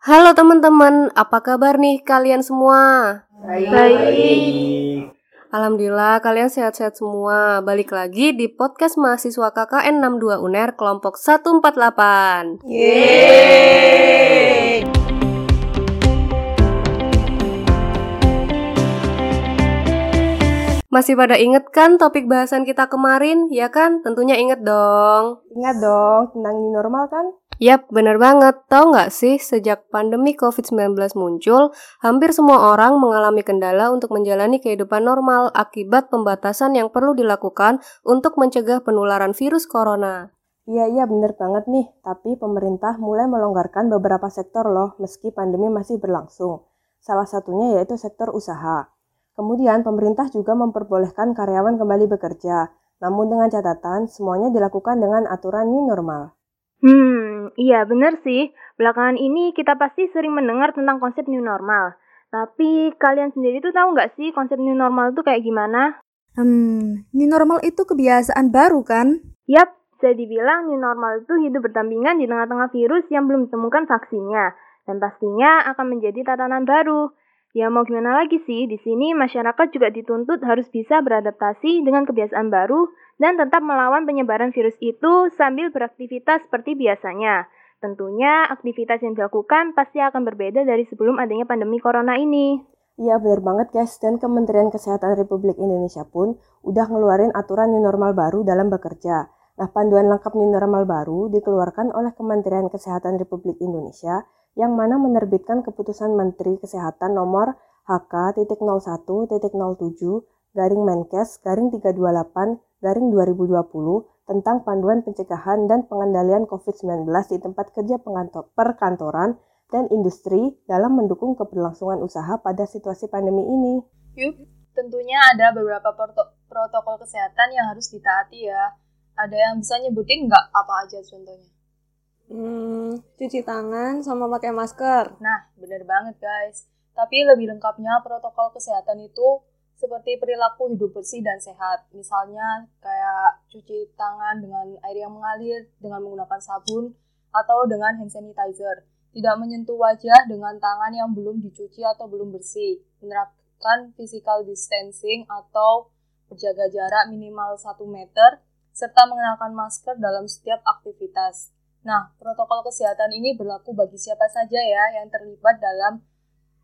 Halo teman-teman, apa kabar nih kalian semua? Baik. Alhamdulillah kalian sehat-sehat semua. Balik lagi di podcast mahasiswa KKN 62 UNER kelompok 148. Yeay. Masih pada inget kan topik bahasan kita kemarin? Ya kan? Tentunya inget dong. Ingat dong tentang new normal kan? Yap, bener banget. Tahu nggak sih, sejak pandemi COVID-19 muncul, hampir semua orang mengalami kendala untuk menjalani kehidupan normal akibat pembatasan yang perlu dilakukan untuk mencegah penularan virus corona. Iya, iya bener banget nih. Tapi pemerintah mulai melonggarkan beberapa sektor loh meski pandemi masih berlangsung. Salah satunya yaitu sektor usaha. Kemudian pemerintah juga memperbolehkan karyawan kembali bekerja. Namun dengan catatan semuanya dilakukan dengan aturan new normal. Hmm, iya bener sih. Belakangan ini kita pasti sering mendengar tentang konsep new normal. Tapi kalian sendiri tuh tahu nggak sih konsep new normal itu kayak gimana? Hmm, new normal itu kebiasaan baru kan? Yap, bisa dibilang new normal itu hidup berdampingan di tengah-tengah virus yang belum ditemukan vaksinnya. Dan pastinya akan menjadi tatanan baru. Ya mau gimana lagi sih, di sini masyarakat juga dituntut harus bisa beradaptasi dengan kebiasaan baru dan tetap melawan penyebaran virus itu sambil beraktivitas seperti biasanya. Tentunya aktivitas yang dilakukan pasti akan berbeda dari sebelum adanya pandemi corona ini. Iya bener banget guys, dan Kementerian Kesehatan Republik Indonesia pun udah ngeluarin aturan new normal baru dalam bekerja. Nah, panduan lengkap new normal baru dikeluarkan oleh Kementerian Kesehatan Republik Indonesia yang mana menerbitkan keputusan Menteri Kesehatan nomor HK.01.07 garing Menkes garing 328 garing 2020 tentang panduan pencegahan dan pengendalian COVID-19 di tempat kerja perkantoran dan industri dalam mendukung keberlangsungan usaha pada situasi pandemi ini. Yup, tentunya ada beberapa protokol kesehatan yang harus ditaati ya. Ada yang bisa nyebutin nggak apa aja contohnya? Hmm, cuci tangan sama pakai masker. Nah, bener banget guys. Tapi lebih lengkapnya protokol kesehatan itu seperti perilaku hidup bersih dan sehat. Misalnya kayak cuci tangan dengan air yang mengalir dengan menggunakan sabun atau dengan hand sanitizer. Tidak menyentuh wajah dengan tangan yang belum dicuci atau belum bersih. Menerapkan physical distancing atau berjaga jarak minimal 1 meter serta mengenakan masker dalam setiap aktivitas. Nah, protokol kesehatan ini berlaku bagi siapa saja ya yang terlibat dalam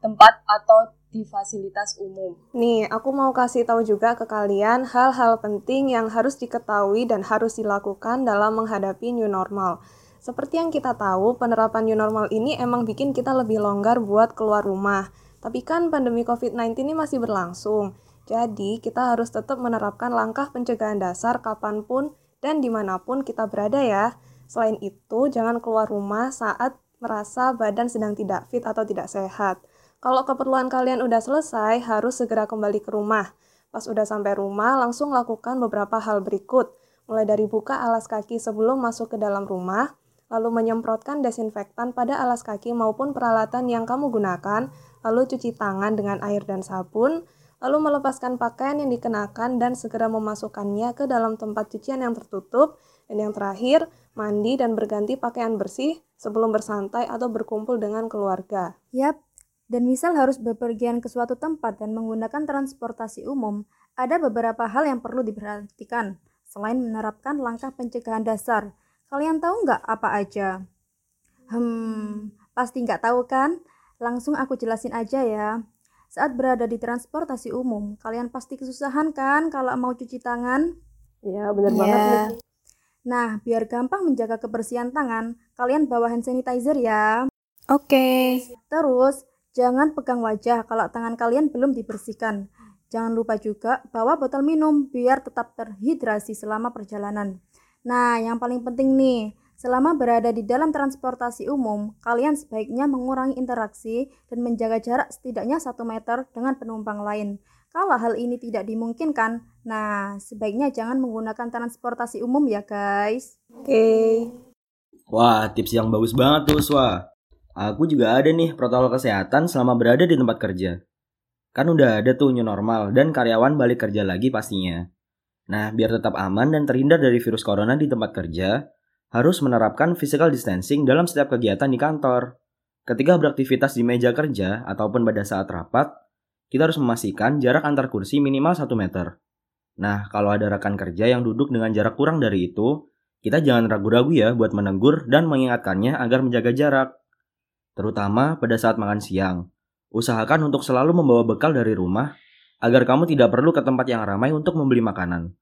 tempat atau di fasilitas umum. Nih, aku mau kasih tahu juga ke kalian hal-hal penting yang harus diketahui dan harus dilakukan dalam menghadapi new normal. Seperti yang kita tahu, penerapan new normal ini emang bikin kita lebih longgar buat keluar rumah. Tapi kan pandemi COVID-19 ini masih berlangsung. Jadi, kita harus tetap menerapkan langkah pencegahan dasar kapan pun dan di mana pun kita berada ya. Selain itu, jangan keluar rumah saat merasa badan sedang tidak fit atau tidak sehat. Kalau keperluan kalian udah selesai, harus segera kembali ke rumah. Pas udah sampai rumah, langsung lakukan beberapa hal berikut. Mulai dari buka alas kaki sebelum masuk ke dalam rumah, lalu menyemprotkan desinfektan pada alas kaki maupun peralatan yang kamu gunakan, lalu cuci tangan dengan air dan sabun, lalu melepaskan pakaian yang dikenakan dan segera memasukkannya ke dalam tempat cucian yang tertutup, dan yang terakhir, mandi dan berganti pakaian bersih sebelum bersantai atau berkumpul dengan keluarga. Yap, dan misal harus bepergian ke suatu tempat dan menggunakan transportasi umum, ada beberapa hal yang perlu diperhatikan selain menerapkan langkah pencegahan dasar. Kalian tahu nggak apa aja? Hmm, pasti nggak tahu kan? Langsung aku jelasin aja ya. Saat berada di transportasi umum, kalian pasti kesusahan kan kalau mau cuci tangan? Iya, bener Iya. banget nih. Nah, biar gampang menjaga kebersihan tangan, kalian bawa hand sanitizer ya. Oke. Terus, jangan pegang wajah kalau tangan kalian belum dibersihkan. Jangan lupa juga bawa botol minum biar tetap terhidrasi selama perjalanan. Nah, yang paling penting nih, selama berada di dalam transportasi umum, kalian sebaiknya mengurangi interaksi dan menjaga jarak setidaknya 1 meter dengan penumpang lain. Kalau hal ini tidak dimungkinkan, nah sebaiknya jangan menggunakan transportasi umum ya guys. Oke. Wah, tips yang bagus banget tuh, Swa. Aku juga ada nih protokol kesehatan selama berada di tempat kerja. Kan udah ada tuh new normal dan karyawan balik kerja lagi pastinya. Nah, biar tetap aman dan terhindar dari virus corona di tempat kerja, harus menerapkan physical distancing dalam setiap kegiatan di kantor. Ketika beraktivitas di meja kerja ataupun pada saat rapat, kita harus memastikan jarak antar kursi minimal 1 meter. Nah, kalau ada rekan kerja yang duduk dengan jarak kurang dari itu, kita jangan ragu-ragu ya buat menegur dan mengingatkannya agar menjaga jarak. Terutama pada saat makan siang. Usahakan untuk selalu membawa bekal dari rumah agar kamu tidak perlu ke tempat yang ramai untuk membeli makanan.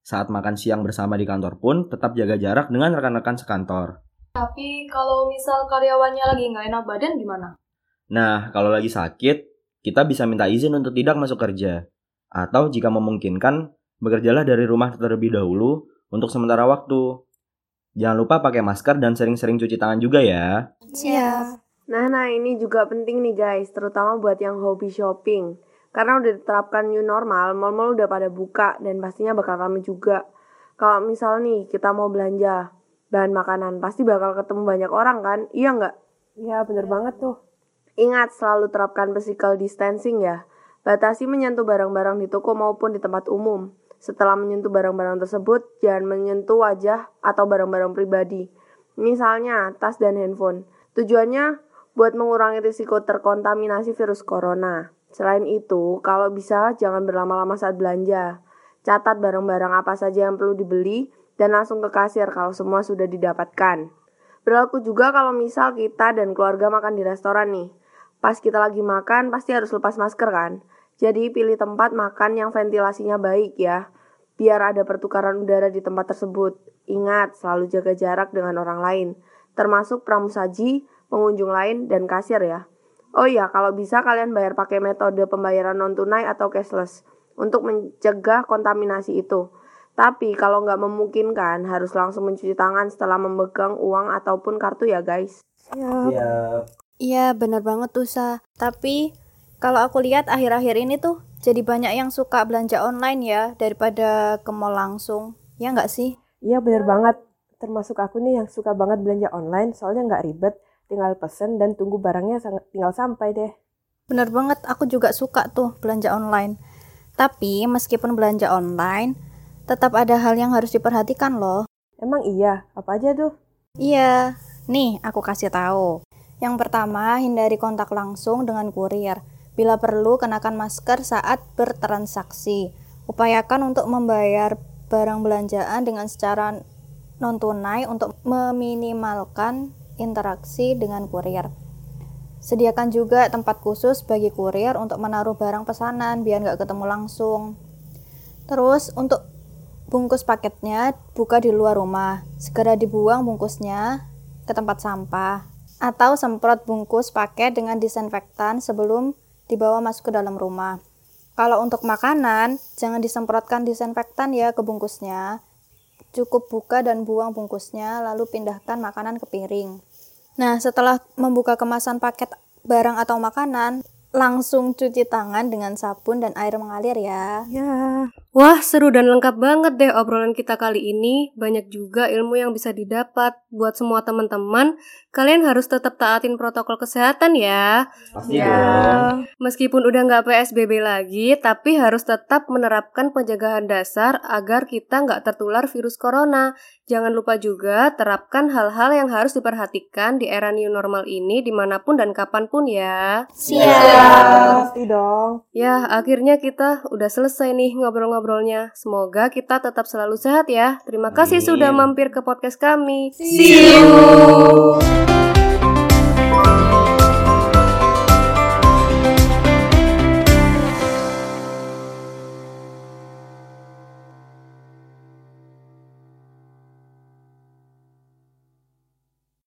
Saat makan siang bersama di kantor pun tetap jaga jarak dengan rekan-rekan sekantor. Tapi kalau misal karyawannya lagi nggak enak badan gimana? Nah, kalau lagi sakit, kita bisa minta izin untuk tidak masuk kerja. Atau jika memungkinkan, bekerjalah dari rumah terlebih dahulu untuk sementara waktu. Jangan lupa pakai masker dan sering-sering cuci tangan juga ya. Siap. Nah, nah ini juga penting nih guys, terutama buat yang hobi shopping. Karena udah diterapkan new normal, mall-mall udah pada buka dan pastinya bakal ramai juga. Kalau misal nih kita mau belanja, bahan makanan pasti bakal ketemu banyak orang kan iya nggak Iya, bener banget tuh. ingat selalu terapkan physical distancing ya batasi menyentuh barang-barang di toko maupun di tempat umum setelah menyentuh barang-barang tersebut jangan menyentuh wajah atau barang-barang pribadi misalnya tas dan handphone tujuannya buat mengurangi risiko terkontaminasi virus corona selain itu kalau bisa jangan berlama-lama saat belanja catat barang-barang apa saja yang perlu dibeli dan langsung ke kasir kalau semua sudah didapatkan. Berlaku juga kalau misal kita dan keluarga makan di restoran nih. Pas kita lagi makan pasti harus lepas masker kan? Jadi pilih tempat makan yang ventilasinya baik ya. Biar ada pertukaran udara di tempat tersebut. Ingat, selalu jaga jarak dengan orang lain. Termasuk pramusaji, pengunjung lain, dan kasir ya. Oh iya, kalau bisa kalian bayar pakai metode pembayaran non-tunai atau cashless. Untuk mencegah kontaminasi itu. Tapi kalau nggak memungkinkan harus langsung mencuci tangan setelah memegang uang ataupun kartu ya guys. Siap. Iya, bener banget tuh, Sa. Tapi kalau aku lihat akhir-akhir ini tuh jadi banyak yang suka belanja online ya daripada ke mall langsung. Ya nggak sih? Iya, bener banget. Termasuk aku nih yang suka banget belanja online soalnya nggak ribet. Tinggal pesen dan tunggu barangnya tinggal sampai deh. Bener banget, aku juga suka tuh belanja online. Tapi meskipun belanja online, tetap ada hal yang harus diperhatikan loh. Emang iya, apa aja tuh? Iya, nih aku kasih tahu. Yang pertama, hindari kontak langsung dengan kurir. Bila perlu, kenakan masker saat bertransaksi. Upayakan untuk membayar barang belanjaan dengan secara non-tunai untuk meminimalkan interaksi dengan kurir. Sediakan juga tempat khusus bagi kurir untuk menaruh barang pesanan biar nggak ketemu langsung. Terus untuk bungkus paketnya buka di luar rumah. Segera dibuang bungkusnya ke tempat sampah. Atau semprot bungkus paket dengan disinfektan sebelum dibawa masuk ke dalam rumah. Kalau untuk makanan, jangan disemprotkan disinfektan ya ke bungkusnya. Cukup buka dan buang bungkusnya, lalu pindahkan makanan ke piring. Nah, setelah membuka kemasan paket barang atau makanan, langsung cuci tangan dengan sabun dan air mengalir ya. Ya. Wah, seru dan lengkap banget deh obrolan kita kali ini. Banyak juga ilmu yang bisa didapat. Buat semua teman-teman, kalian harus tetap taatin protokol kesehatan ya. Pasti Ya. dong. Meskipun udah nggak PSBB lagi, tapi harus tetap menerapkan pencegahan dasar agar kita nggak tertular virus corona. Jangan lupa juga terapkan hal-hal yang harus diperhatikan di era new normal ini di mana pun dan kapan pun ya. Pasti dong. Ya, akhirnya kita udah selesai nih ngobrol-ngobrolnya. Semoga kita tetap selalu sehat ya. Terima kasih Amin. sudah mampir ke podcast kami. See you.